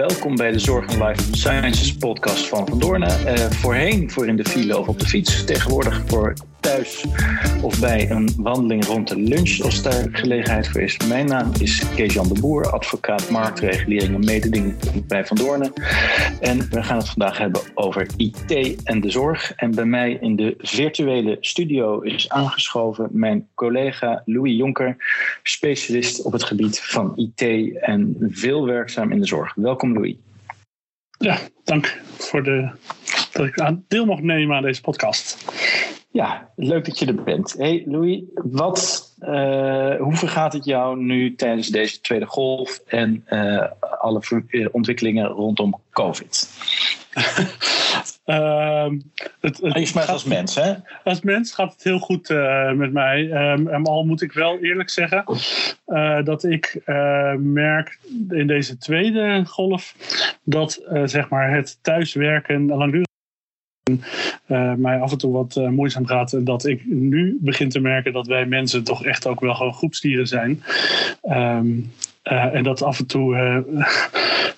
welkom bij de Zorg en Life Sciences podcast van Van Doornen. Uh, voorheen voor in de file of op de fiets, tegenwoordig voor thuis of bij een wandeling rond de lunch als daar gelegenheid voor is. Mijn naam is Kees-Jan de Boer, advocaat marktregulering en mededinging bij Van Doornen. En we gaan het vandaag hebben over IT en de zorg. En bij mij in de virtuele studio is aangeschoven mijn collega Louis Jonker, specialist op het gebied van IT en veel werkzaam in de zorg. Welkom Louis. Ja, dank voor de, dat ik deel mag nemen aan deze podcast. Ja, leuk dat je er bent. Hey Louis, wat, uh, hoe vergaat het jou nu tijdens deze tweede golf en uh, alle eh, ontwikkelingen rondom COVID? uh, het, het als mens, hè? Als mens gaat het heel goed met mij. Um, al moet ik wel eerlijk zeggen dat ik merk in deze tweede golf dat zeg maar het thuiswerken langdurig uh, mij af en toe wat uh, moeizaam gaat. Dat ik nu begin te merken dat wij mensen toch echt ook wel gewoon groepsdieren zijn. Um, uh, en dat af en toe,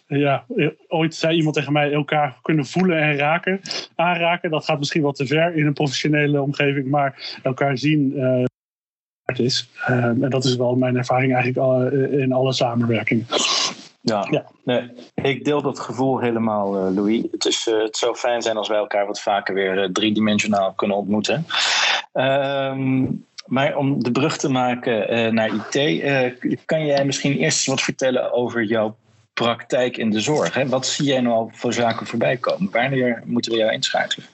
ja, ooit zei iemand tegen mij, elkaar kunnen voelen en raken, aanraken. Dat gaat misschien wat te ver in een professionele omgeving, maar elkaar zien is. en dat is wel mijn ervaring eigenlijk in alle samenwerkingen. Ja, ja. Nee, ik deel dat gevoel helemaal, uh, Louis. Het, is, uh, het zou fijn zijn als wij elkaar wat vaker weer uh, driedimensionaal kunnen ontmoeten. Um, maar om de brug te maken naar IT, kan jij misschien eerst wat vertellen over jouw praktijk in de zorg? Hè? Wat zie jij nou al voor zaken voorbij komen? Wanneer moeten we jou inschakelen?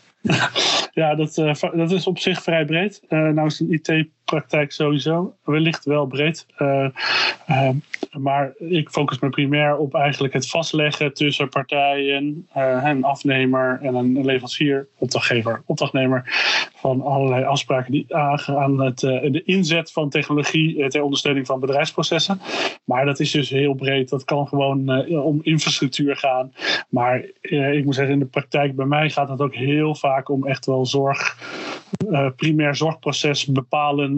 Ja, dat, dat is op zich vrij breed. nou is een IT praktijk sowieso. Wellicht wel breed. Uh, uh, maar ik focus me primair op eigenlijk het vastleggen tussen partijen, uh, een afnemer en een leverancier, opdrachtgever, opdrachtnemer. Van allerlei afspraken die aangaan het, de inzet van technologie ter ondersteuning van bedrijfsprocessen. Maar dat is dus heel breed. Dat kan gewoon om infrastructuur gaan. Maar ik moet zeggen, in de praktijk bij mij gaat het ook heel vaak om echt wel zorg, primair zorgproces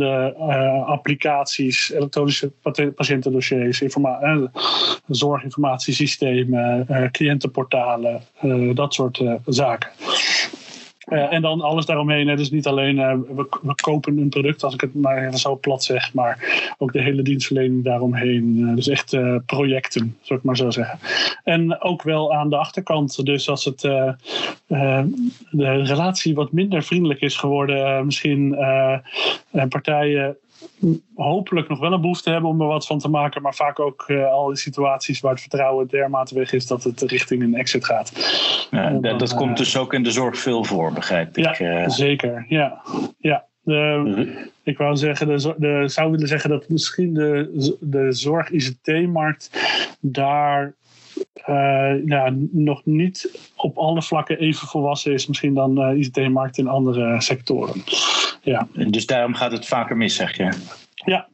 uh, applicaties, elektronische patiëntendossiers, informa- zorginformatiesystemen, uh, cliëntenportalen, dat soort zaken. Uh, en dan alles daaromheen. Hè. Dus niet alleen uh, we, we, kopen een product, als ik het maar even zo plat zeg, maar ook de hele dienstverlening daaromheen. Uh, dus echt projecten, zou ik maar zo zeggen. En ook wel aan de achterkant. Dus als het de relatie wat minder vriendelijk is geworden, misschien partijen hopelijk nog wel een behoefte hebben om er wat van te maken, maar vaak ook uh, al in situaties waar het vertrouwen dermate weg is dat het richting een exit gaat. Ja, dan, dat komt dus ook in de zorg veel voor, begrijp ik. Ja, zeker. Ja, ja. De. Ik wou zeggen, de, de, zou willen zeggen dat misschien de, de zorg-ICT-markt daar uh, ja, nog niet op alle vlakken even volwassen is, misschien dan de uh, ICT-markt in andere sectoren. Ja. Dus daarom gaat het vaker mis, zeg je? Ja,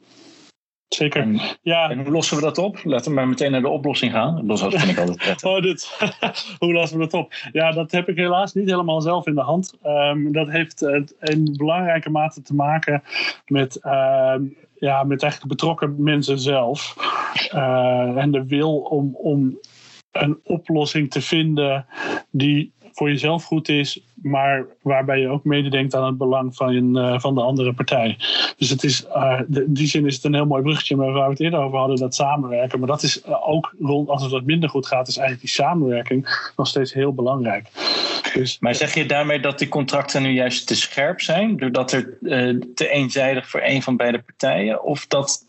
Zeker. En, ja. en hoe lossen we dat op? Laten we maar meteen naar de oplossing gaan. Dat vind ik altijd prettig. oh, dit. hoe lossen we dat op? Ja, dat heb ik helaas niet helemaal zelf in de hand. Um, dat heeft uh, in belangrijke mate te maken met, uh, ja, met eigenlijk betrokken mensen zelf. Uh, en de wil om, om een oplossing te vinden die voor jezelf goed is, maar waarbij je ook mededenkt aan het belang van, uh, van de andere partij. Dus het is, uh, de, in die zin is het een heel mooi bruggetje waar we het eerder over hadden, dat samenwerken. Maar dat is uh, ook rond, als het wat minder goed gaat, is eigenlijk die samenwerking nog steeds heel belangrijk. Dus, maar zeg je daarmee dat die contracten nu juist te scherp zijn, doordat er te eenzijdig voor een van beide partijen, of dat,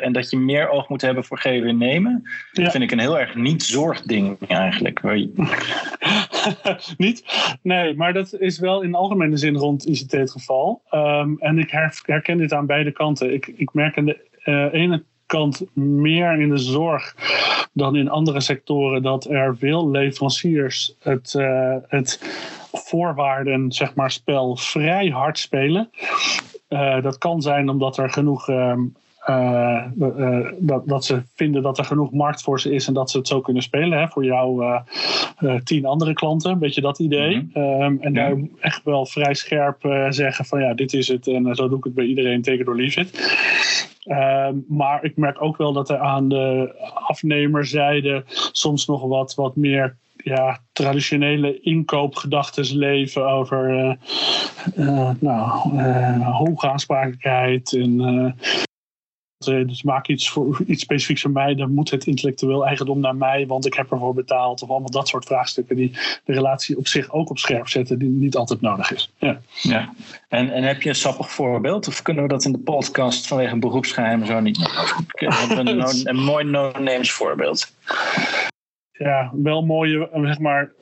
en dat je meer oog moet hebben voor geven en nemen? Ja. Dat vind ik een heel erg niet-zorgding eigenlijk. niet? Nee, maar dat is wel in algemene zin rond ICT het geval. Um, en ik herken dit aan beide kanten. Ik, ik merk aan de uh, ene kant meer in de zorg dan in andere sectoren dat er veel leveranciers het, uh, het voorwaarden zeg maar, spel vrij hard spelen. Uh, dat kan zijn omdat er genoeg um, uh, uh, dat, dat ze vinden dat er genoeg markt voor ze is en dat ze het zo kunnen spelen. Hè, voor jou uh, tien andere klanten, een beetje dat idee. Mm -hmm. um, en ja. daar echt wel vrij scherp zeggen van ja, dit is het en zo doe ik het bij iedereen, take it or leave it. Ehm, maar ik merk ook wel dat er aan de afnemerzijde soms nog wat, wat meer ja, traditionele inkoopgedachten leven over uh, uh, nou, uh, hoge aansprakelijkheid en dus maak iets, voor, iets specifieks voor mij, dan moet het intellectueel eigendom naar mij, want ik heb ervoor betaald. Of allemaal dat soort vraagstukken die de relatie op zich ook op scherp zetten, die niet altijd nodig is. Ja. ja. En, en heb je een sappig voorbeeld? Of kunnen we dat in de podcast vanwege beroepsgeheim zo niet? Hebben een, een, een mooi no-names voorbeeld? Ja, wel mooie, zeg maar,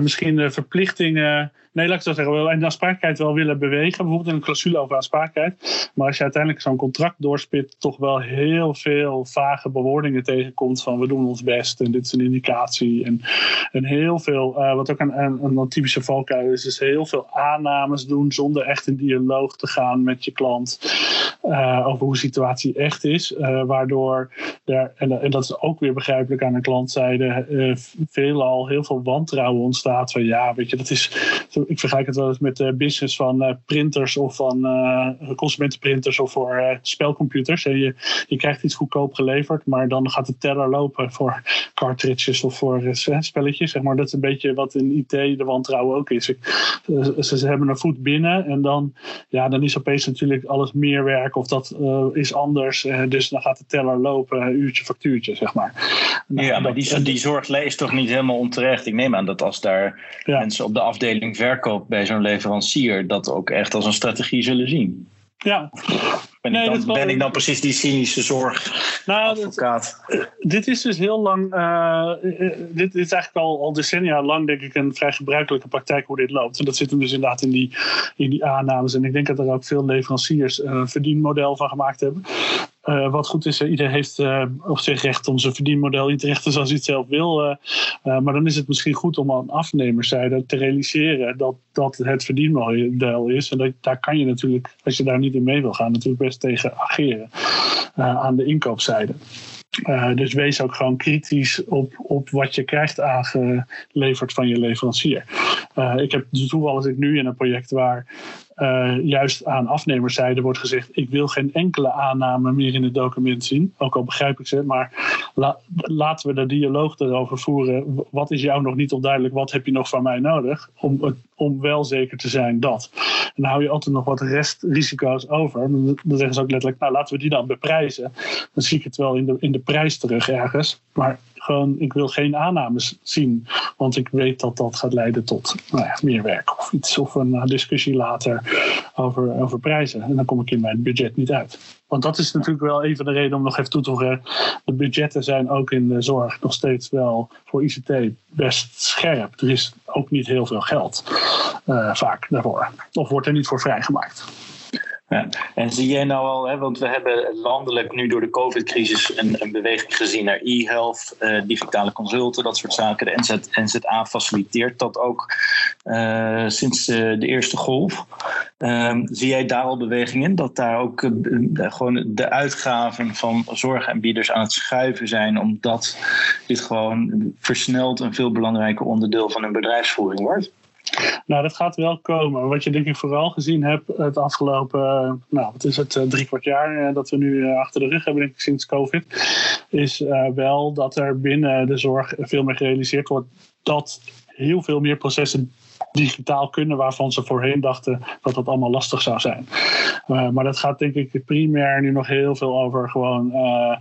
misschien verplichtingen Nee, laat ik zo zeggen. We en de aansprakelijkheid wel willen bewegen. Bijvoorbeeld in een clausule over aansprakelijkheid. Maar als je uiteindelijk zo'n contract doorspit, toch wel heel veel vage bewoordingen tegenkomt van we doen ons best en dit is een indicatie. En, en heel veel, uh, wat ook een, een, een typische valkuil is, is heel veel aannames doen zonder echt in dialoog te gaan met je klant uh, over hoe de situatie echt is. Uh, waardoor er, en, en, dat is ook weer begrijpelijk aan de klantzijde, veelal heel veel wantrouwen ontstaat van ja, weet je, dat is ik vergelijk het wel eens met de business van uh, printers of van uh, consumentenprinters of voor spelcomputers. En je, je krijgt iets goedkoop geleverd, maar dan gaat de teller lopen voor cartridges of voor spelletjes. Zeg maar. Dat is een beetje wat in IT de wantrouwen ook is. Ze, ze, hebben een voet binnen en dan, ja, dan is opeens natuurlijk alles meer werk of dat is anders. dus dan gaat de teller lopen, uurtje factuurtje, zeg maar. Nou, ja, maar die, die zorg is toch niet helemaal onterecht. Ik neem aan dat als daar ja. mensen op de afdeling verkoop bij zo'n leverancier dat ook echt als een strategie zullen zien. Ja. Ben, ik, dan, ben ik dan precies die cynische zorg nou, advocaat? dit is dus heel lang, uh, dit, is eigenlijk al, al decennia lang denk ik een vrij gebruikelijke praktijk hoe dit loopt. En dat zit hem dus inderdaad in die, in die aannames. En ik denk dat er ook veel leveranciers een verdienmodel van gemaakt hebben. Uh, wat goed is, iedereen heeft uh, op zich recht om zijn verdienmodel in te richten zoals hij het zelf wil. Maar dan is het misschien goed om aan afnemerszijde te realiseren dat dat het verdienmodel is. En dat, daar kan je natuurlijk, als je daar niet in mee wil gaan, natuurlijk best tegen ageren aan de inkoopzijde. Dus wees ook gewoon kritisch op, op wat je krijgt aangeleverd van je leverancier. Uh, ik heb toevallig nu in een project waar uh, juist aan afnemerszijde wordt gezegd: ik wil geen enkele aanname meer in het document zien. Ook al begrijp ik ze, maar la, laten we de dialoog erover voeren. Wat is jou nog niet onduidelijk? Wat heb je nog van mij nodig? Om, om wel zeker te zijn dat. En dan hou je altijd nog wat restrisico's over. Dan, zeggen ze ook letterlijk: nou laten we die dan beprijzen. Dan zie ik het wel in de, in de prijs terug ergens. Maar gewoon, ik wil geen aannames zien. Want ik weet dat dat gaat leiden tot nou ja, meer werk of iets. Of een uh, discussie later over, over prijzen. En dan kom ik in mijn budget niet uit. Want dat is natuurlijk wel even de reden om nog even toe te voegen. De budgetten zijn ook in de zorg nog steeds wel voor ICT best scherp. Er is ook niet heel veel geld uh, vaak daarvoor. Of wordt er niet voor vrijgemaakt. Ja. En zie jij nou al, hè, want we hebben landelijk nu door de COVID-crisis een, een beweging gezien naar e-health, uh, digitale consulten, dat soort zaken. De NZ, NZA faciliteert dat ook uh, sinds uh, de eerste golf. Um, zie jij daar al beweging in? Dat daar ook gewoon de uitgaven van zorgaanbieders aan het schuiven zijn, omdat dit gewoon versneld een veel belangrijker onderdeel van hun bedrijfsvoering wordt? Nou, dat gaat wel komen. Wat je denk ik vooral gezien hebt het afgelopen, eh, nou, wat is het, eh, drie kwart jaar eh, dat we nu achter de rug hebben, denk ik, sinds COVID, is wel dat er binnen de zorg veel meer gerealiseerd wordt dat heel veel meer processen digitaal kunnen waarvan ze voorheen dachten dat dat allemaal lastig zou zijn. Uh, maar dat gaat denk ik primair nu nog heel veel over gewoon, uh,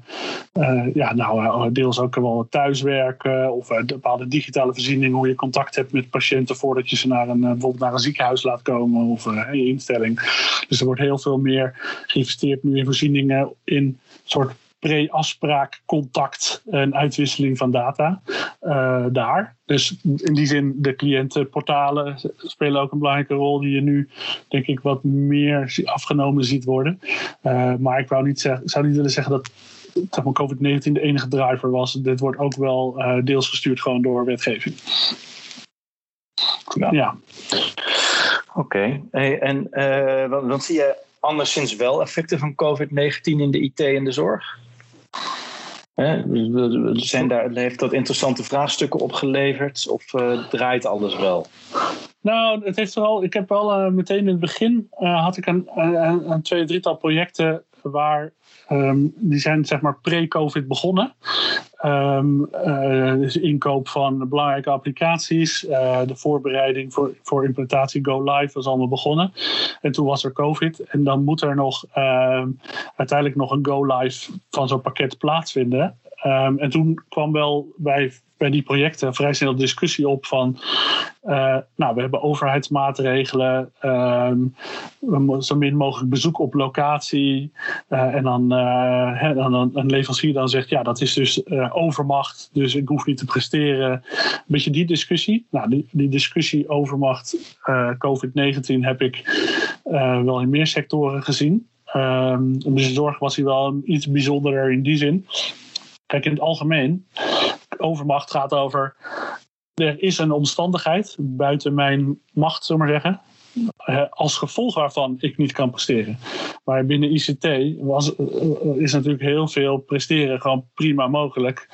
uh, ja, nou, deels ook wel thuiswerken of bepaalde digitale voorzieningen, hoe je contact hebt met patiënten voordat je ze naar een, bijvoorbeeld naar een ziekenhuis laat komen of je instelling. Dus er wordt heel veel meer geïnvesteerd nu in voorzieningen in soort pre-afspraak, contact en uitwisseling van data uh, daar. Dus in die zin, de cliëntenportalen spelen ook een belangrijke rol die je nu, denk ik, wat meer afgenomen ziet worden. Uh, maar ik wou niet zeggen, zou niet willen zeggen dat maar, COVID-19 de enige driver was. Dit wordt ook wel uh, deels gestuurd gewoon door wetgeving. Ja. ja. Oké, okay. hey, en wat, wat zie je anderszins wel effecten van COVID-19 in de IT en de zorg? Zijn daar, heeft dat interessante vraagstukken opgeleverd of uh, draait alles wel? Nou, het heeft vooral. Ik heb wel uh, meteen in het begin had ik een, een, een twee, drietal projecten waar Ehm, die zijn zeg maar pre-COVID begonnen. Um, dus inkoop van belangrijke applicaties. Uh, de voorbereiding voor, voor implementatie Go Live was allemaal begonnen. En toen was er COVID. En dan moet er nog uh, uiteindelijk nog een Go Live van zo'n pakket plaatsvinden. Um, en toen kwam wel bij bij die projecten vrij snel discussie op van, uh, nou, we hebben overheidsmaatregelen, um, zo min mogelijk bezoek op locatie. Uh, en dan, uh, dan een leverancier dan zegt, ja, dat is dus overmacht, dus ik hoef niet te presteren. Een beetje die discussie. Nou, die, die discussie overmacht COVID-19 heb ik wel in meer sectoren gezien. Dus de zorg was hier wel iets bijzonderer in die zin. Kijk, in het algemeen overmacht gaat over. Er is een omstandigheid buiten mijn macht, zullen we maar zeggen. Als gevolg waarvan ik niet kan presteren. Maar binnen ICT was, is natuurlijk heel veel presteren gewoon prima mogelijk.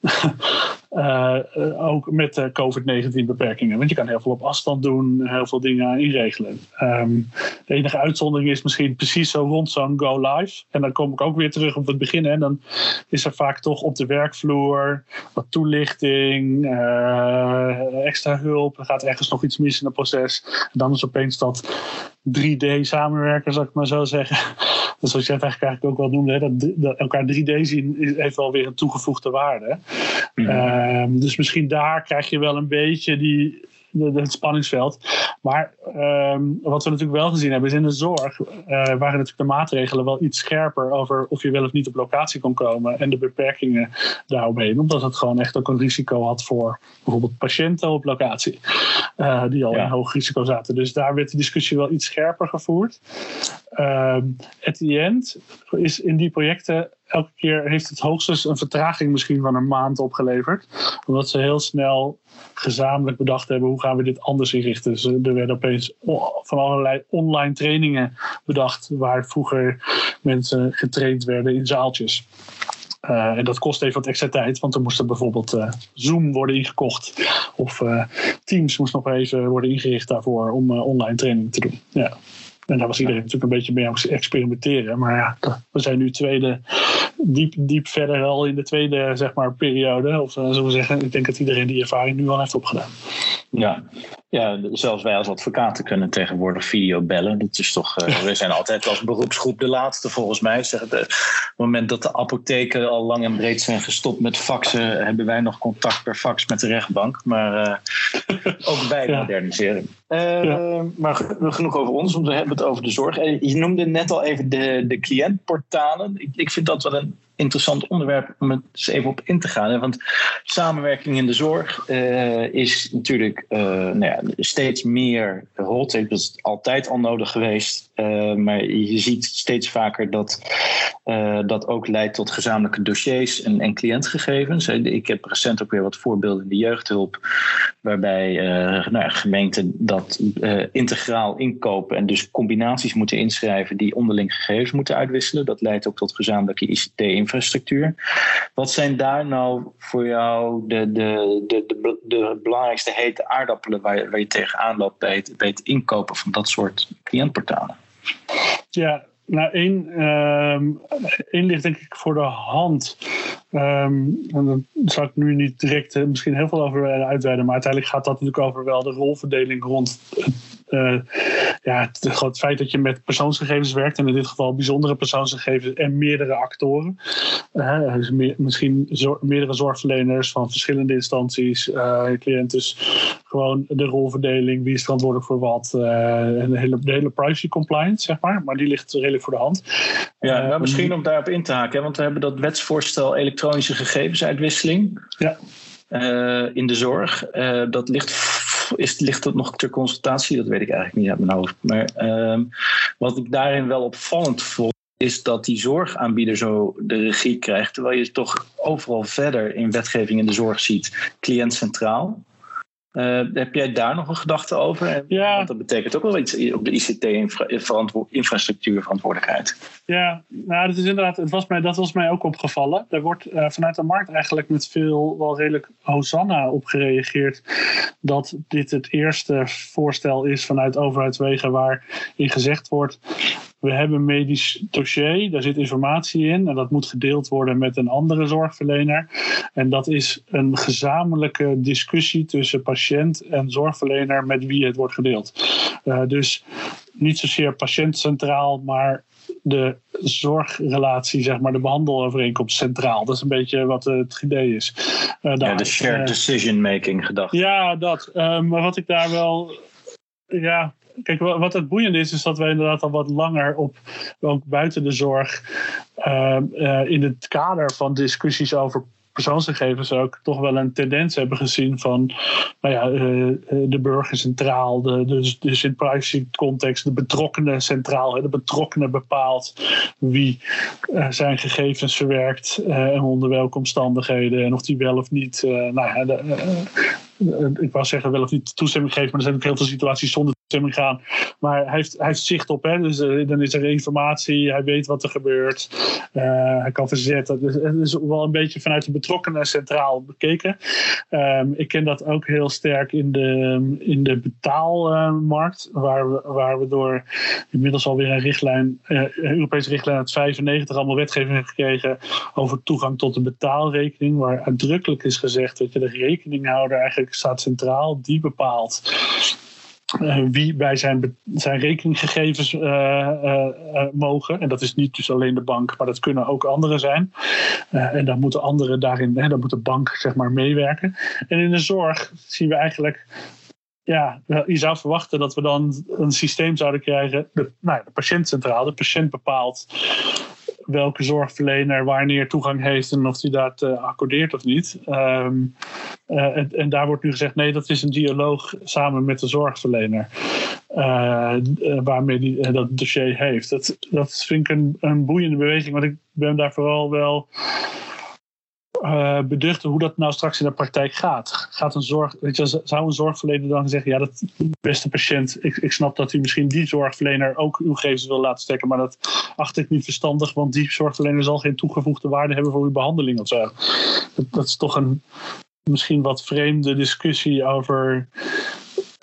Uh, ook met de COVID-19 beperkingen. Want je kan heel veel op afstand doen, heel veel dingen inregelen. Um, de enige uitzondering is misschien precies zo rond zo'n go live. En dan kom ik ook weer terug op het begin. En dan is er vaak toch op de werkvloer wat toelichting, uh, extra hulp. Er gaat ergens nog iets mis in het proces. En dan is opeens dat 3D samenwerken, zou ik maar zo zeggen. Dus zoals jij het eigenlijk ook wel noemde, dat, dat, elkaar 3D zien heeft wel weer een toegevoegde waarde. Mm. Um, dus misschien daar krijg je wel een beetje die, het spanningsveld. Maar ehm, wat we natuurlijk wel gezien hebben, is in de zorg uh, waren natuurlijk de maatregelen wel iets scherper over of je wel of niet op locatie kon komen en de beperkingen daaromheen. Omdat het gewoon echt ook een risico had voor bijvoorbeeld patiënten op locatie, uh, die al in hoog risico zaten. Dus daar werd de discussie wel iets scherper gevoerd. Um, at the end is in die projecten elke keer heeft het hoogstens een vertraging misschien van een maand opgeleverd. Omdat ze heel snel gezamenlijk bedacht hebben hoe gaan we dit anders inrichten. Dus er werden opeens van allerlei online trainingen bedacht waar vroeger mensen getraind werden in zaaltjes. Uh, en dat kost even wat extra tijd, want er moest er bijvoorbeeld uh, Zoom worden ingekocht. Of uh, Teams moest nog even worden ingericht daarvoor om online training te doen. Ja. En daar was iedereen natuurlijk een beetje mee aan het experimenteren. Maar ja, we zijn nu tweede, diep, diep verder al in de tweede zeg maar, periode. Of uh, zullen we zeggen, ik denk dat iedereen die ervaring nu al heeft opgedaan. Ja. ja, zelfs wij als advocaten kunnen tegenwoordig video bellen. Dat is toch, uh, we zijn altijd als beroepsgroep de laatste volgens mij. Zeg, op het moment dat de apotheken al lang en breed zijn gestopt met faxen, hebben wij nog contact per fax met de rechtbank. Maar uh, ook wij ja. moderniseren. Uh, ja. Maar genoeg over ons, want we hebben het over de zorg. Je noemde net al even de, de cliëntportalen. Ik, ik vind dat wel een interessant onderwerp om het eens even op in te gaan. Want samenwerking in de zorg uh, is natuurlijk uh, nou ja, steeds meer hot. Dat is altijd al nodig geweest. Uh, maar je ziet steeds vaker dat dat ook leidt tot gezamenlijke dossiers en, en cliëntgegevens. Ik heb recent ook weer wat voorbeelden in de jeugdhulp. Waarbij nou ja, gemeenten dat integraal inkopen en dus combinaties moeten inschrijven die onderling gegevens moeten uitwisselen. Dat leidt ook tot gezamenlijke ICT-informatie infrastructuur. Wat zijn daar nou voor jou de, de, de, de, belangrijkste hete aardappelen waar je, waar je tegenaan loopt bij het, inkopen van dat soort cliëntportalen? Ja, nou, één, um, één ligt denk ik voor de hand. Um, en daar zal ik nu niet direct uh, misschien heel veel over uitweiden, maar uiteindelijk gaat dat natuurlijk over wel de rolverdeling rond uh, ja, het, het, feit dat je met persoonsgegevens werkt, en in dit geval bijzondere persoonsgegevens en meerdere actoren. Uh, dus meer, misschien zor, meerdere zorgverleners van verschillende instanties, uh, cliënten. Dus gewoon de rolverdeling, wie is verantwoordelijk voor wat. en de hele, de hele privacy compliance, zeg maar. Maar die ligt redelijk voor de hand. Ja, nou, misschien om daarop in te haken, want we hebben dat wetsvoorstel elektronische gegevensuitwisseling. Ja. in de zorg. dat ligt is, ligt dat nog ter consultatie? Dat weet ik eigenlijk niet uit mijn hoofd. Maar uh, wat ik daarin wel opvallend vond, is dat die zorgaanbieder zo de regie krijgt. Terwijl je toch overal verder in wetgeving in de zorg ziet, cliënt centraal. Uh, heb jij daar nog een gedachte over? Ja. Want dat betekent ook wel iets op de ICT-infrastructuur verantwoordelijkheid. Ja, nou, dat is inderdaad, het was mij, dat was mij ook opgevallen. Er wordt uh, vanuit de markt eigenlijk met veel, wel redelijk hosanna op gereageerd. Dat dit het eerste voorstel is vanuit overheidswegen waarin gezegd wordt we hebben een medisch dossier, daar zit informatie in en dat moet gedeeld worden met een andere zorgverlener. En dat is een gezamenlijke discussie tussen patiënt en zorgverlener met wie het wordt gedeeld. Uh, dus niet zozeer patiënt centraal, maar de zorgrelatie, zeg maar, de behandelovereenkomst centraal. Dat is een beetje wat het idee is. Uh, ja, de shared uh, decision making gedachte. Ja, dat. maar wat ik daar wel ja, kijk, wat het boeiend is, is dat wij inderdaad al wat langer op, ook buiten de zorg, uh, uh, in het kader van discussies over persoonsgegevens ook toch wel een tendens hebben gezien van nou ja, uh, de burger centraal, de, dus, dus in privacy context de betrokkenen centraal. De betrokkenen bepaalt wie zijn gegevens verwerkt en onder welke omstandigheden en of die wel of niet nou ja, de, ik wou zeggen wel of niet toestemming geeft, maar er zijn ook heel veel situaties zonder gaan. Maar hij heeft, hij heeft zicht op, hè? dus uh, dan is er informatie, hij weet wat er gebeurt, uh, hij kan verzetten. Dus het is wel een beetje vanuit de betrokkenen centraal bekeken. Um, ik ken dat ook heel sterk in de, in de betaalmarkt, waar, we, waar we door inmiddels alweer een richtlijn, Europese richtlijn uit 95 allemaal wetgeving hebben gekregen over toegang tot de betaalrekening, waar uitdrukkelijk is gezegd dat je de rekeninghouder eigenlijk staat centraal, die bepaalt uh, wie bij zijn, zijn rekeninggegevens uh, uh, mogen. En dat is niet dus alleen de bank, maar dat kunnen ook anderen zijn. en dan moeten anderen daarin, hè, dan moet de bank zeg maar meewerken. En in de zorg zien we eigenlijk ja, je zou verwachten dat we dan een systeem zouden krijgen. De, nou, de patiënt centraal, de patiënt bepaalt welke zorgverlener wanneer toegang heeft en of die dat uh, accordeert of niet. Um, uh, en, daar wordt nu gezegd: nee, dat is een dialoog samen met de zorgverlener. Uh, waarmee die dat dossier heeft. Dat, dat vind ik een, een boeiende beweging, want ik ben daar vooral wel uh, beduchten hoe dat nou straks in de praktijk gaat. Gaat een zorg, weet je, zou een zorgverlener dan zeggen: Ja, dat beste patiënt, ik, ik snap dat u misschien die zorgverlener ook uw gegevens wil laten stekken, maar dat acht ik niet verstandig, want die zorgverlener zal geen toegevoegde waarde hebben voor uw behandeling of zo. Dat, dat is toch een misschien wat vreemde discussie over.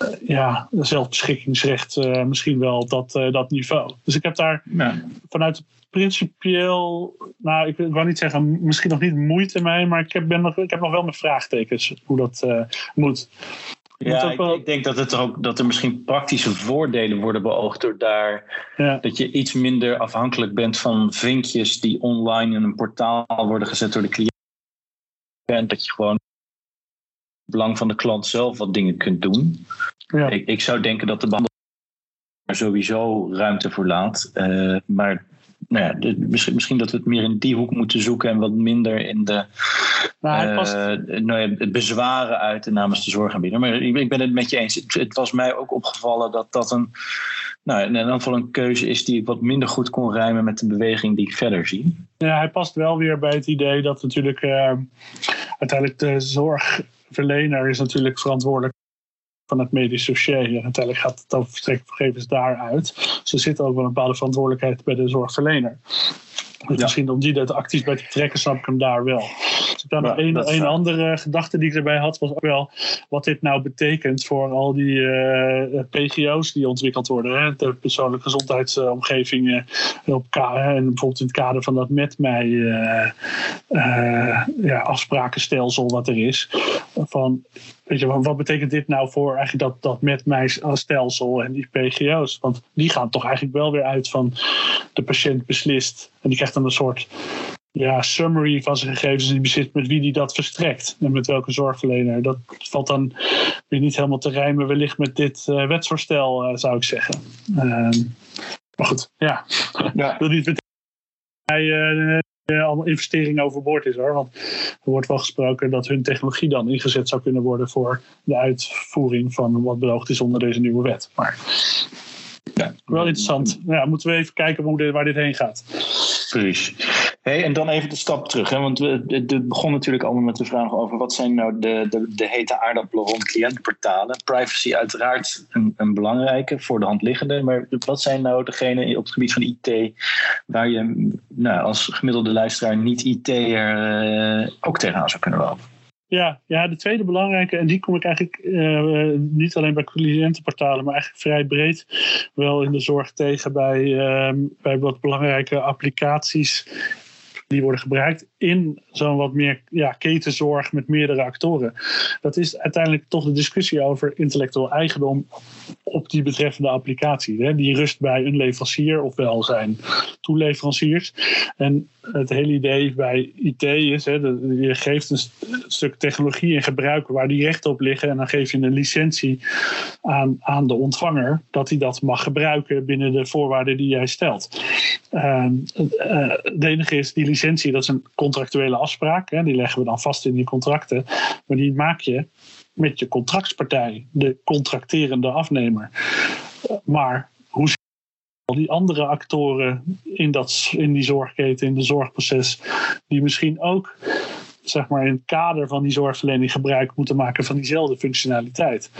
Uh, ja, zelfbeschikkingsrecht, uh, misschien wel dat, dat niveau. Dus ik heb daar ja. vanuit principieel, nou, ik, ik wou niet zeggen, misschien nog niet moeite mee, maar ik heb, ben nog, ik heb nog wel mijn vraagtekens hoe dat uh, moet. Ja, ik, wel... ik, denk dat, het er ook, dat er misschien praktische voordelen worden beoogd door daar ja. dat je iets minder afhankelijk bent van vinkjes die online in een portaal worden gezet door de cliënt. En dat je gewoon belang van de klant zelf wat dingen kunt doen. Ja. Ik, ik zou denken dat de behandeling er sowieso ruimte voor laat. Uh, maar nou ja, misschien, misschien, dat we het meer in die hoek moeten zoeken en wat minder in de nou, past... uh, nou ja, het bezwaren uit namens de zorgaanbieder. Maar ik ben het met je eens. Het, het was mij ook opgevallen dat dat een, nou, in ieder geval een keuze is die ik wat minder goed kon rijmen met de beweging die ik verder zie. Ja, hij past wel weer bij het idee dat natuurlijk uh, uiteindelijk de zorgverlener is natuurlijk verantwoordelijk van het medisch dossier. En uiteindelijk gaat het over verstrekkingsgegevens daaruit. Dus er zit ook wel een bepaalde verantwoordelijkheid bij de zorgverlener. Dus ja. misschien om die dat actief bij te trekken, snap ik hem daar wel. Dus dan een, een andere gedachte die ik erbij had, was ook wel wat dit nou betekent voor al die uh, PGO's die ontwikkeld worden. Hè? De persoonlijke gezondheidsomgevingen op en bijvoorbeeld in het kader van dat met mij uh, uh, ja, afsprakenstelsel wat er is. Van Weet je, wat betekent dit nou voor eigenlijk dat, dat met mij stelsel en die PGO's? Want die gaan toch eigenlijk wel weer uit van de patiënt beslist. En die krijgt dan een soort ja, summary van zijn gegevens die bezit met wie die dat verstrekt. En met welke zorgverlener. Dat valt dan weer niet helemaal te rijmen wellicht met dit uh, wetsvoorstel, uh, zou ik zeggen. Uh, maar goed, ja. ja. Niet meteen hij allemaal investeringen overboord is hoor. Want er wordt wel gesproken dat hun technologie dan ingezet zou kunnen worden voor de uitvoering van wat beloogd is onder deze nieuwe wet. Maar ja, wel interessant. Ja, moeten we even kijken hoe dit, waar dit heen gaat. Precies. En dan even de stap terug. Hè? Want het begon natuurlijk allemaal met de vraag over wat zijn nou de, de, de hete aardappelen rond cliëntportalen. Privacy uiteraard een, een, belangrijke, voor de hand liggende. Maar wat zijn nou degenen op het gebied van IT waar je nou, als gemiddelde luisteraar niet IT'er uh, ook tegenaan zou kunnen lopen? Ja, ja, de tweede belangrijke, en die kom ik eigenlijk uh, niet alleen bij cliëntenportalen, maar eigenlijk vrij breed wel in de zorg tegen bij, uh, bij wat belangrijke applicaties die worden gebruikt in zo'n wat meer ja, ketenzorg met meerdere actoren. Dat is uiteindelijk toch de discussie over intellectueel eigendom op die betreffende applicatie. Die rust bij een leverancier ofwel zijn toeleveranciers. En het hele idee bij IT is, hè, je geeft een stuk technologie in gebruik waar die rechten op liggen en dan geef je een licentie aan, aan de ontvanger dat hij dat mag gebruiken binnen de voorwaarden die jij stelt. Uh, het enige is, die licentie dat is een contractuele afspraak, hè, die leggen we dan vast in die contracten, maar die maak je met je contractspartij, de contracterende afnemer. Maar hoe al die andere actoren in, dat, in die zorgketen, in de zorgproces, die misschien ook zeg maar, in het kader van die zorgverlening gebruik moeten maken van diezelfde functionaliteit.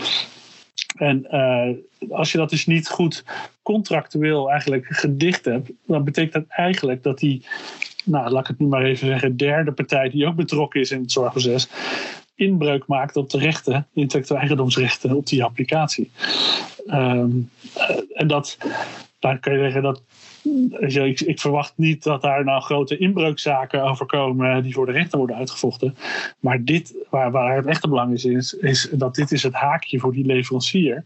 En uh, als je dat dus niet goed contractueel eigenlijk gedicht hebt, dan betekent dat eigenlijk dat die, nou laat ik het nu maar even zeggen, derde partij die ook betrokken is in het zorgproces, inbreuk maakt op de rechten, intellectuele eigendomsrechten op die applicatie. Um, en dat, dan kan je zeggen dat ik, ik, verwacht niet dat daar nou grote inbreukzaken over komen die voor de rechter worden uitgevochten. Maar dit, waar, waar het echte belang is, is, is dat dit is het haakje voor die leverancier.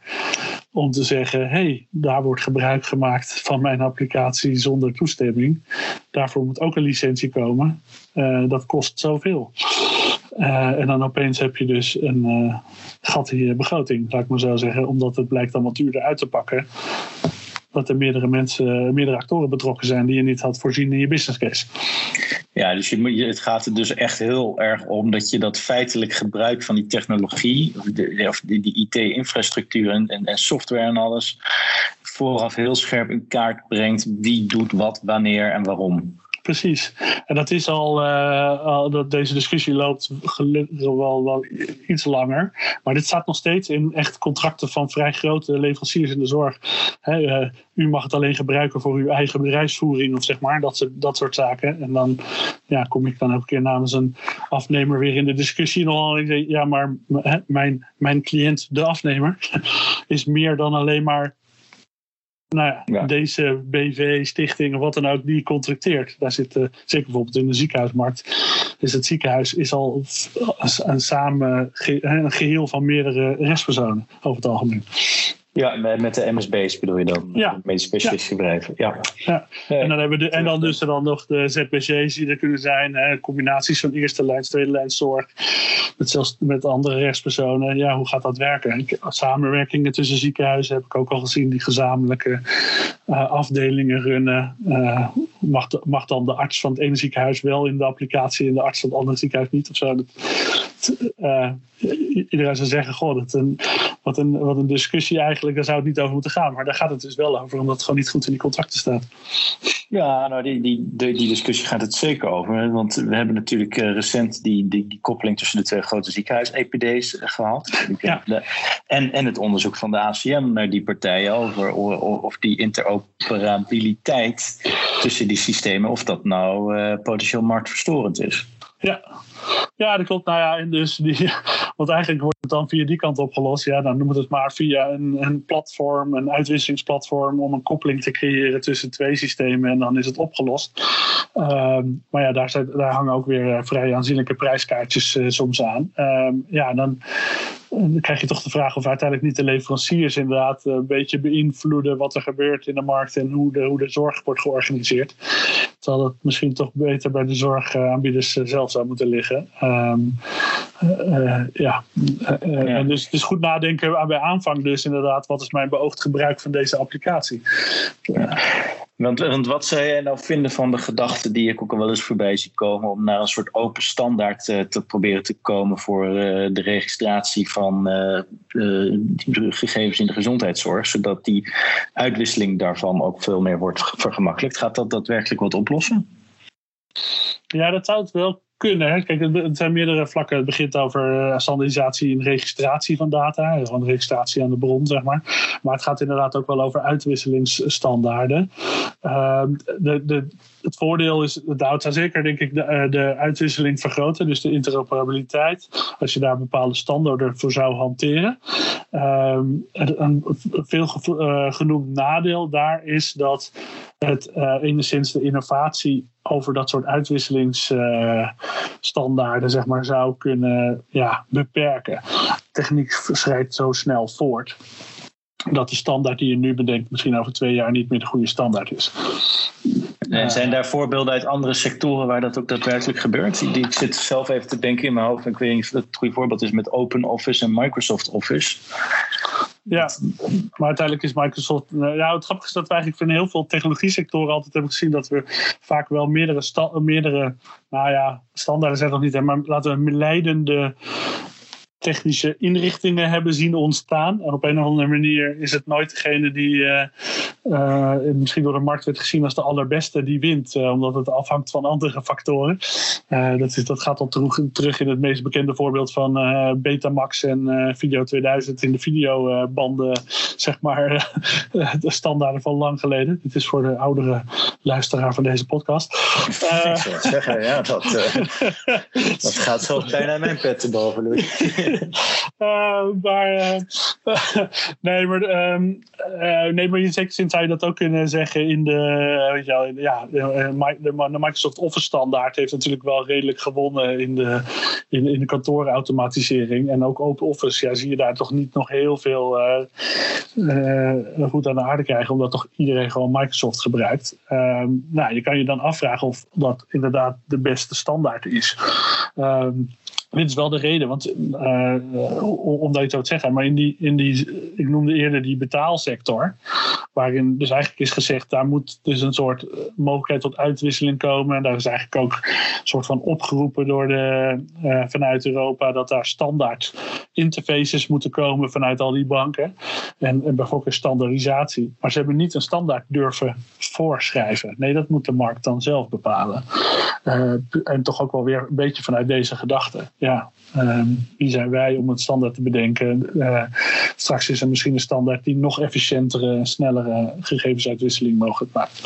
Om te zeggen, hé, hey, daar wordt gebruik gemaakt van mijn applicatie zonder toestemming. Daarvoor moet ook een licentie komen. Uh, dat kost zoveel. Uh, en dan opeens heb je dus een uh, gat in je begroting, laat ik maar zo zeggen. Omdat het blijkt allemaal duurder uit te pakken dat er meerdere mensen, meerdere actoren betrokken zijn die je niet had voorzien in je business case. Ja, dus je, het gaat er dus echt heel erg om dat je dat feitelijk gebruik van die technologie, of, de, die IT-infrastructuur en, en, software en alles, vooraf heel scherp in kaart brengt wie doet wat, wanneer en waarom precies. En dat is al, uh, dat deze discussie loopt gelukkig wel, wel iets langer. Maar dit staat nog steeds in echt contracten van vrij grote leveranciers in de zorg. uh, u mag het alleen gebruiken voor uw eigen bedrijfsvoering of zeg maar, dat, dat soort zaken. En dan ja, kom ik dan een keer namens een afnemer weer in de discussie. Nogal, ja, maar mijn, mijn cliënt, de afnemer, is meer dan alleen maar nou ja, deze BV, stichting of wat dan ook, die contracteert. Daar zit, uh, zeker bijvoorbeeld in de ziekenhuismarkt, is het ziekenhuis is al een, samen, een geheel van meerdere rechtspersonen over het algemeen. Ja, met de MSB's bedoel je dan? Ja. Medische specialistische Ja. ja. En, dan hebben we de, en dan dus er dan nog de ZBC's die er kunnen zijn. Hè, combinaties van eerste lijns, tweede lijns zorg. Met, zelfs met andere rechtspersonen. Ja, hoe gaat dat werken? Samenwerkingen tussen ziekenhuizen heb ik ook al gezien. Die gezamenlijke uh, afdelingen runnen. Uh, mag, de, mag dan de arts van het ene ziekenhuis wel in de applicatie en de arts van het andere ziekenhuis niet of zo? Dat, uh, iedereen zou zeggen, goh, dat een, wat, een, wat een discussie eigenlijk, daar zou het niet over moeten gaan. Maar daar gaat het dus wel over, omdat het gewoon niet goed in die contracten staat. Ja, nou, die, die, die, discussie gaat het zeker over. Want we hebben natuurlijk uh, recent die, die, die, koppeling tussen de twee grote ziekenhuis-EPD's gehad. Ja. En, en het onderzoek van de ACM naar die partijen over of die interoperabiliteit tussen die systemen, of dat nou uh, potentieel marktverstorend is. Ja. Ja, dat klopt. Nou ja, en dus die, want eigenlijk wordt het dan via die kant opgelost. Ja, dan noemen we het maar via een, een platform, een uitwisselingsplatform, om een koppeling te creëren tussen twee systemen en dan is het opgelost. Ehm, maar ja, daar, zijn, daar hangen ook weer eh, vrij aanzienlijke prijskaartjes uh, soms aan. Ehm, ja, dan, dan krijg je toch de vraag of uiteindelijk niet de leveranciers inderdaad een beetje beïnvloeden wat er gebeurt in de markt en hoe de, hoe de zorg wordt georganiseerd. Terwijl dat misschien toch beter bij de zorgaanbieders eh, zelf zou moeten liggen. Um, uh, ja. Uh, En dus goed nadenken bij aanvang dus inderdaad, wat is mijn beoogd gebruik van deze applicatie. Ja. Want, wat zou jij nou vinden van de gedachte die ik ook al wel eens voorbij zie komen om naar een soort open standaard te, te proberen te komen voor de registratie van gegevens in de gezondheidszorg, zodat die uitwisseling daarvan ook veel meer wordt vergemakkelijkt? Gaat dat daadwerkelijk wat oplossen? Ja, dat zou het wel kunnen. Kijk, het zijn meerdere vlakken. Het begint over eh, standaardisatie en registratie van data. Gewoon registratie aan de bron, zeg maar. Maar het gaat inderdaad ook wel over uitwisselingsstandaarden. Uh, de, de, het voordeel is, het zou zeker denk ik de, eh, de uitwisseling vergroten. Dus de interoperabiliteit. Als je daar bepaalde standaarden voor zou hanteren. Uh, een veel uh, genoemd nadeel daar is dat het uh, enigszins de innovatie over dat soort uitwisselingsstandaarden zeg maar, zou kunnen ja, beperken. Techniek schrijdt zo snel voort dat de standaard die je nu bedenkt misschien over twee jaar niet meer de goede standaard is. En zijn daar voorbeelden uit andere sectoren waar dat ook daadwerkelijk gebeurt? Ik zit zelf even te denken in mijn hoofd. Ik weet niet of dat het goede voorbeeld is met Open Office en Microsoft Office. Ja, maar uiteindelijk is Microsoft. Eh, ja, het grappige is dat we eigenlijk in heel veel technologie-sectoren altijd hebben gezien dat we vaak wel meerdere, meerdere nou ja, standaarden zijn nog niet, maar laten we leidende technische inrichtingen hebben zien ontstaan. En op een of andere manier is het nooit degene die uh, uh, misschien door de markt werd gezien als de allerbeste die wint, uh, omdat het afhangt van andere factoren. dat, is, dat gaat al terug, terug in het meest bekende voorbeeld van Betamax en Video 2000 in de videobanden, zeg maar, de standaarden van lang geleden. Dit is voor de oudere luisteraar van deze podcast. Ik zou zeggen, ja, dat, dat gaat zo bijna mijn pet te boven, uh, maar, uh, nee, maar, um, uh, nee, maar in zekere zin zou je dat ook kunnen zeggen in de, weet je wel, ja, de, Microsoft Office standaard heeft natuurlijk wel redelijk gewonnen in de, in, in de kantoorautomatisering. En ook Open Office, ja, zie je daar toch niet nog heel veel goed aan de aarde krijgen, omdat toch iedereen gewoon Microsoft gebruikt. Um, nou, je kan je dan afvragen of dat inderdaad de beste standaard is. Um, dit is wel de reden, want uh, omdat je het zou zeggen, maar in die, in die, ik noemde eerder die betaalsector, waarin dus eigenlijk is gezegd, daar moet dus een soort eh, mogelijkheid tot uitwisseling komen. En daar is eigenlijk ook een soort van opgeroepen door de, uh, vanuit Europa dat daar standaard interfaces moeten komen vanuit al die banken. En, en bijvoorbeeld standaardisatie. Maar ze hebben niet een standaard durven voorschrijven. Nee, dat moet de markt dan zelf bepalen. En toch ook wel weer een beetje vanuit deze gedachte ja, ehm, wie zijn wij om het standaard te bedenken? Uh, straks is er misschien een standaard die nog efficiëntere snellere gegevensuitwisseling mogelijk maakt.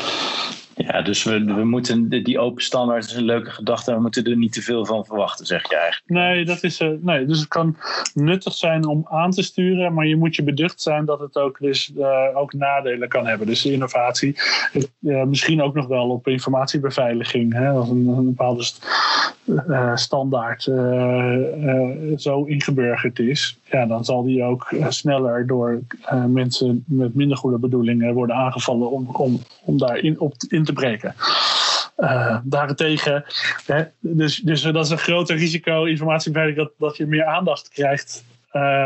Ja, dus we, we moeten die open standaard is een leuke gedachte. We moeten er niet te veel van verwachten, zeg je eigenlijk. Nee, dat is, uh, nee, dus het kan nuttig zijn om aan te sturen, maar je moet je beducht zijn dat het ook, dus, uh, ook nadelen kan hebben. Dus innovatie, uh, misschien ook nog wel op informatiebeveiliging. Hè, als een, een bepaalde standaard zo ingeburgerd is, ja, dan zal die ook sneller door mensen met minder goede bedoelingen worden aangevallen om, om, om daarin op in te breken. Uh, daarentegen, hè, dus, dus dat is een groter risico, informatiebeveiliging, dat, dat je meer aandacht krijgt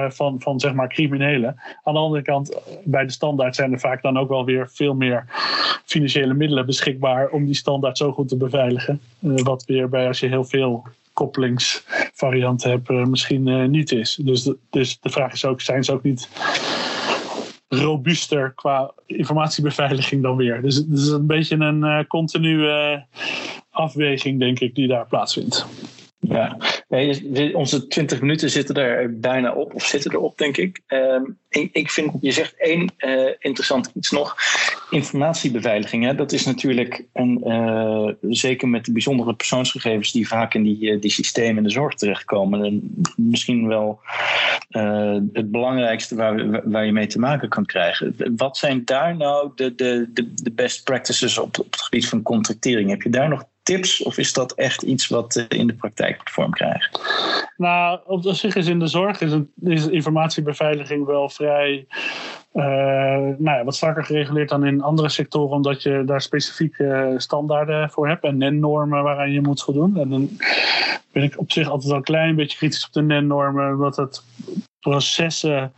van, van zeg maar criminelen. Aan de andere kant, bij de standaard zijn er vaak dan ook wel weer veel meer financiële middelen beschikbaar om die standaard zo goed te beveiligen. Wat weer bij als je heel veel koppelingsvarianten hebt, misschien niet is. Dus de, dus de vraag is ook, zijn ze ook niet robuuster qua informatiebeveiliging dan weer. Dus het is een beetje een uh, continue afweging, denk ik, die daar plaatsvindt. Ja, nee, onze 20 minuten zitten er bijna op, of zitten erop, denk ik. Uh, ik, vind, je zegt één uh, interessant iets nog. Informatiebeveiliging, hè, dat is natuurlijk, een, uh, zeker met de bijzondere persoonsgegevens die vaak in die, die systemen in de zorg terechtkomen, en misschien wel het belangrijkste waar, waar je mee te maken kan krijgen. Wat zijn daar nou de, de, de, de best practices op, op het gebied van contractering? Heb je daar nog tips? Of is dat echt iets wat eh, in de praktijk vorm krijgt? Nou, op zich is in de zorg is, is informatiebeveiliging wel vrij. Uh, nou wat strakker gereguleerd dan in andere sectoren, omdat je daar specifieke standaarden voor hebt en NEN-normen waaraan je moet voldoen. En dan ben ik op zich altijd wel een klein beetje kritisch op de NEN-normen, omdat het processen.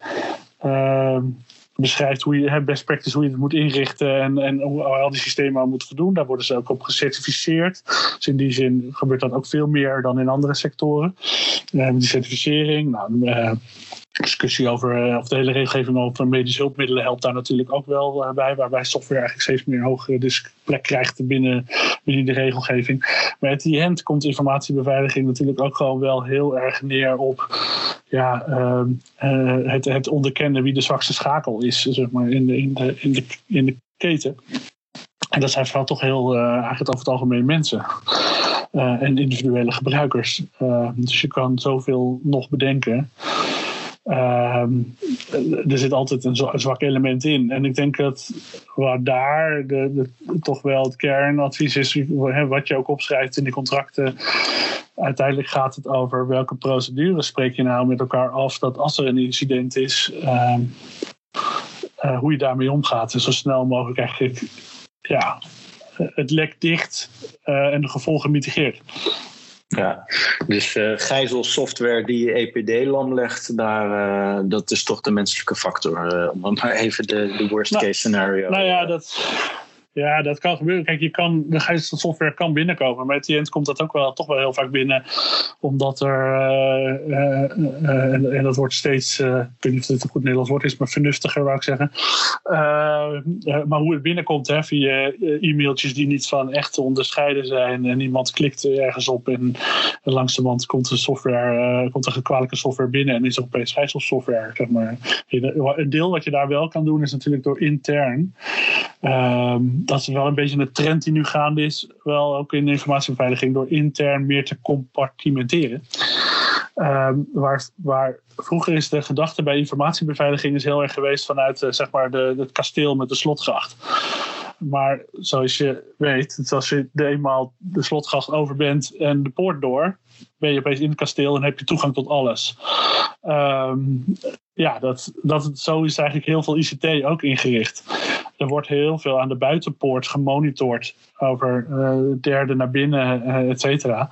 Uh, beschrijft hoe je best practice, hoe je het moet inrichten en, en hoe al die systemen aan moeten voldoen. Daar worden ze ook op gecertificeerd. Dus in die zin gebeurt dat ook veel meer dan in andere sectoren. Uh, die certificering, nou, uh, discussie over of de hele regelgeving over medische hulpmiddelen helpt daar natuurlijk ook wel bij. Waarbij software eigenlijk steeds meer hogere plek krijgt binnen, binnen de regelgeving. Maar at die end komt informatiebeveiliging natuurlijk ook gewoon wel heel erg neer op ja, ehm, het, het onderkennen wie de zwakste schakel is, zeg maar, in de, in de, in de, in de keten. En dat zijn vooral toch heel, eigenlijk over het algemeen mensen. En individuele gebruikers. Dus je kan zoveel nog bedenken. Ehm, er zit altijd een zwak element in. En ik denk dat waar daar de, toch wel het kernadvies is, wat je ook opschrijft in de contracten. Uiteindelijk gaat het over welke procedures spreek je nou met elkaar af dat als er een incident is, uh, uh, hoe je daarmee omgaat. En zo snel mogelijk eigenlijk ja, het lek dicht uh, en de gevolgen mitigeert. Ja, dus uh, gijzelsoftware die je EPD-lam legt, daar, uh, dat is toch de menselijke factor. Uh, om maar even de, de worst nou, case scenario. Nou ja, dat, ja, dat kan gebeuren. Kijk, je kan, de software kan binnenkomen. Maar het komt dat ook wel, toch wel heel vaak binnen. Omdat er, uh, uh, uh, en, dat wordt steeds, ik weet niet of dit een goed Nederlands woord is, maar vernuftiger wou ik zeggen. maar hoe het binnenkomt hè, via e-mailtjes die niet van echt te onderscheiden zijn. En iemand klikt ergens op en langzamerhand komt de software, komt er kwalijke software binnen en is er opeens software. Zeg maar. Een deel wat je daar wel kan doen is natuurlijk door intern. Ehm, dat is wel een beetje een trend die nu gaande is, wel ook in de informatiebeveiliging, door intern meer te compartimenteren. Ehm, waar, waar, vroeger is de gedachte bij informatiebeveiliging is heel erg geweest vanuit uh, zeg maar de, het kasteel met de slotgracht. Maar zoals je weet, als je eenmaal de slotgracht over bent en de poort door, ben je opeens in het kasteel en heb je toegang tot alles. Um, ja, dat, dat, zo is eigenlijk heel veel ICT ook ingericht. Er wordt heel veel aan de buitenpoort gemonitord over uh, derde naar binnen, uh, et cetera.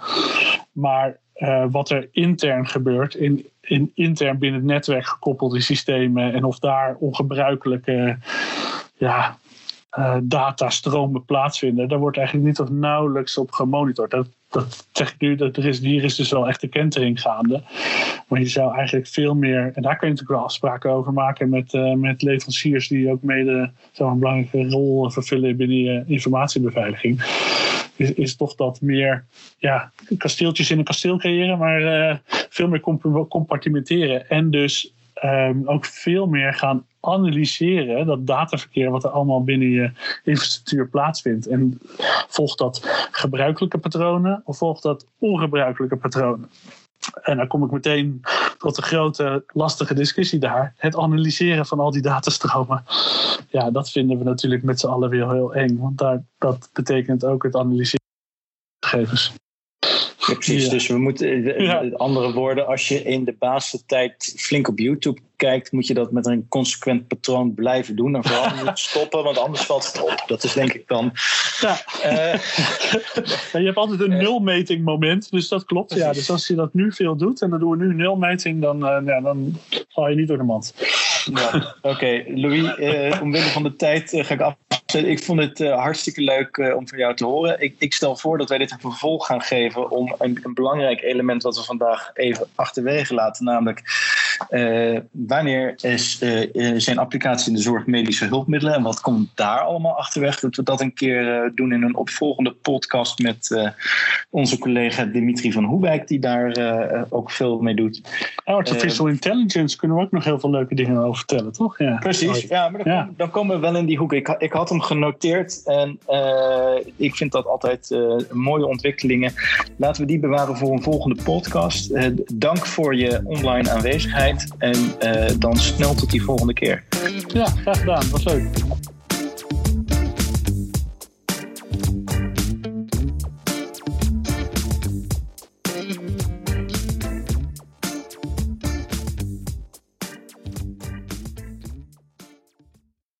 Maar uh, wat er intern gebeurt, in, in intern binnen het netwerk gekoppelde systemen en of daar ongebruikelijke ja, datastromen plaatsvinden, daar wordt eigenlijk niet of nauwelijks op gemonitord. Dat, dat zeg ik nu, dat er is, hier is dus wel echt de kentering gaande. Maar je zou eigenlijk veel meer, en daar kun je natuurlijk wel afspraken over maken met, uh, met leveranciers die ook mede zo'n belangrijke rol vervullen binnen je informatiebeveiliging. Is, is toch dat meer ja, kasteeltjes in een kasteel creëren, maar uh, veel meer compartimenteren. En dus um, ook veel meer gaan analyseren, dat dataverkeer wat er allemaal binnen je infrastructuur plaatsvindt. En volgt dat gebruikelijke patronen of volgt dat ongebruikelijke patronen? En dan kom ik meteen tot de grote lastige discussie daar. Het analyseren van al die datastromen. Ja, dat vinden we natuurlijk met z'n allen weer heel eng. Want daar, dat betekent ook het analyseren van gegevens. Ja, precies, dus we moeten, ja. andere woorden, als je in de basistijd flink op YouTube kijkt, moet je dat met een consequent patroon blijven doen. En vooral niet stoppen, want anders valt het op. Dat is denk ik dan. Ja. Uh, je hebt altijd een nulmeting moment, dus dat klopt. Ja, dus als je dat nu veel doet en dan doen we nu nulmeting, dan, uh, ja, dan val je niet door de mand. Ja, Oké, okay. Louis, uh, omwille van de tijd ga ik afzetten. Ik vond het hartstikke leuk om van jou te horen. Ik, ik, stel voor dat wij dit een vervolg gaan geven om een, een belangrijk element wat we vandaag even achterwege laten, namelijk wanneer is, uh, zijn applicaties in de zorg medische hulpmiddelen en wat komt daar allemaal achterweg? Dat we dat een keer doen in een opvolgende podcast met onze collega Dimitri van Hoewijk, die daar ook veel mee doet. Artificial intelligence kunnen we ook nog heel veel leuke dingen over vertellen, toch? Ja. Precies, ja, maar dan, ja. Kom, dan, komen we wel in die hoek. Ik, ik had hem genoteerd en ik vind dat altijd mooie ontwikkelingen. Laten we die bewaren voor een volgende podcast. dank voor je online aanwezigheid en dan snel tot die volgende keer. Ja, graag gedaan. Was leuk.